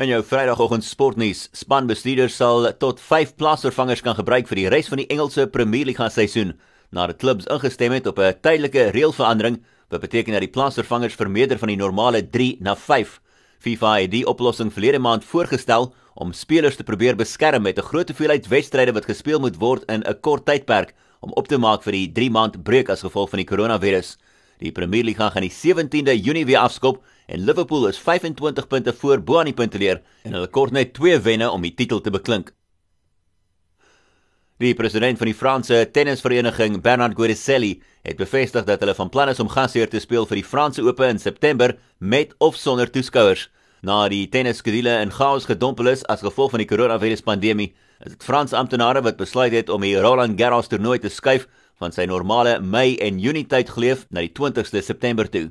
In jou Vrydagoggend sportnuus, spanbestuurders sal tot 5 plaasvervangers kan gebruik vir die res van die Engelse Premier League seisoen nadat klubs ingestem het op 'n tydelike reëlverandering wat beteken dat die plaasvervangers vermeerder van die normale 3 na 5. FIFA het die oplossing verlede maand voorgestel om spelers te probeer beskerm met 'n groot hoeveelheid wedstryde wat gespeel moet word in 'n kort tydperk om op te maak vir die 3 maand breuk as gevolg van die koronavirus. Die Premier League gaan die 17de Junie weer afskop en Liverpool is 25 punte voor bo aan die punteleer en hulle kort net 2 wenne om die titel te beklink. Die president van die Franse tennisvereniging, Bernard Guericelli, het bevestig dat hulle van plan is om gasheer te speel vir die Franse Ope in September met of sonder toeskouers. Na die tennisskedule in chaos gedompel is as gevolg van die koronaviruspandemie, is dit Franse amptenare wat besluit het om die Roland Garros toernooi te skuif van sy normale Mei en Junie tyd geleef na die 20ste September toe.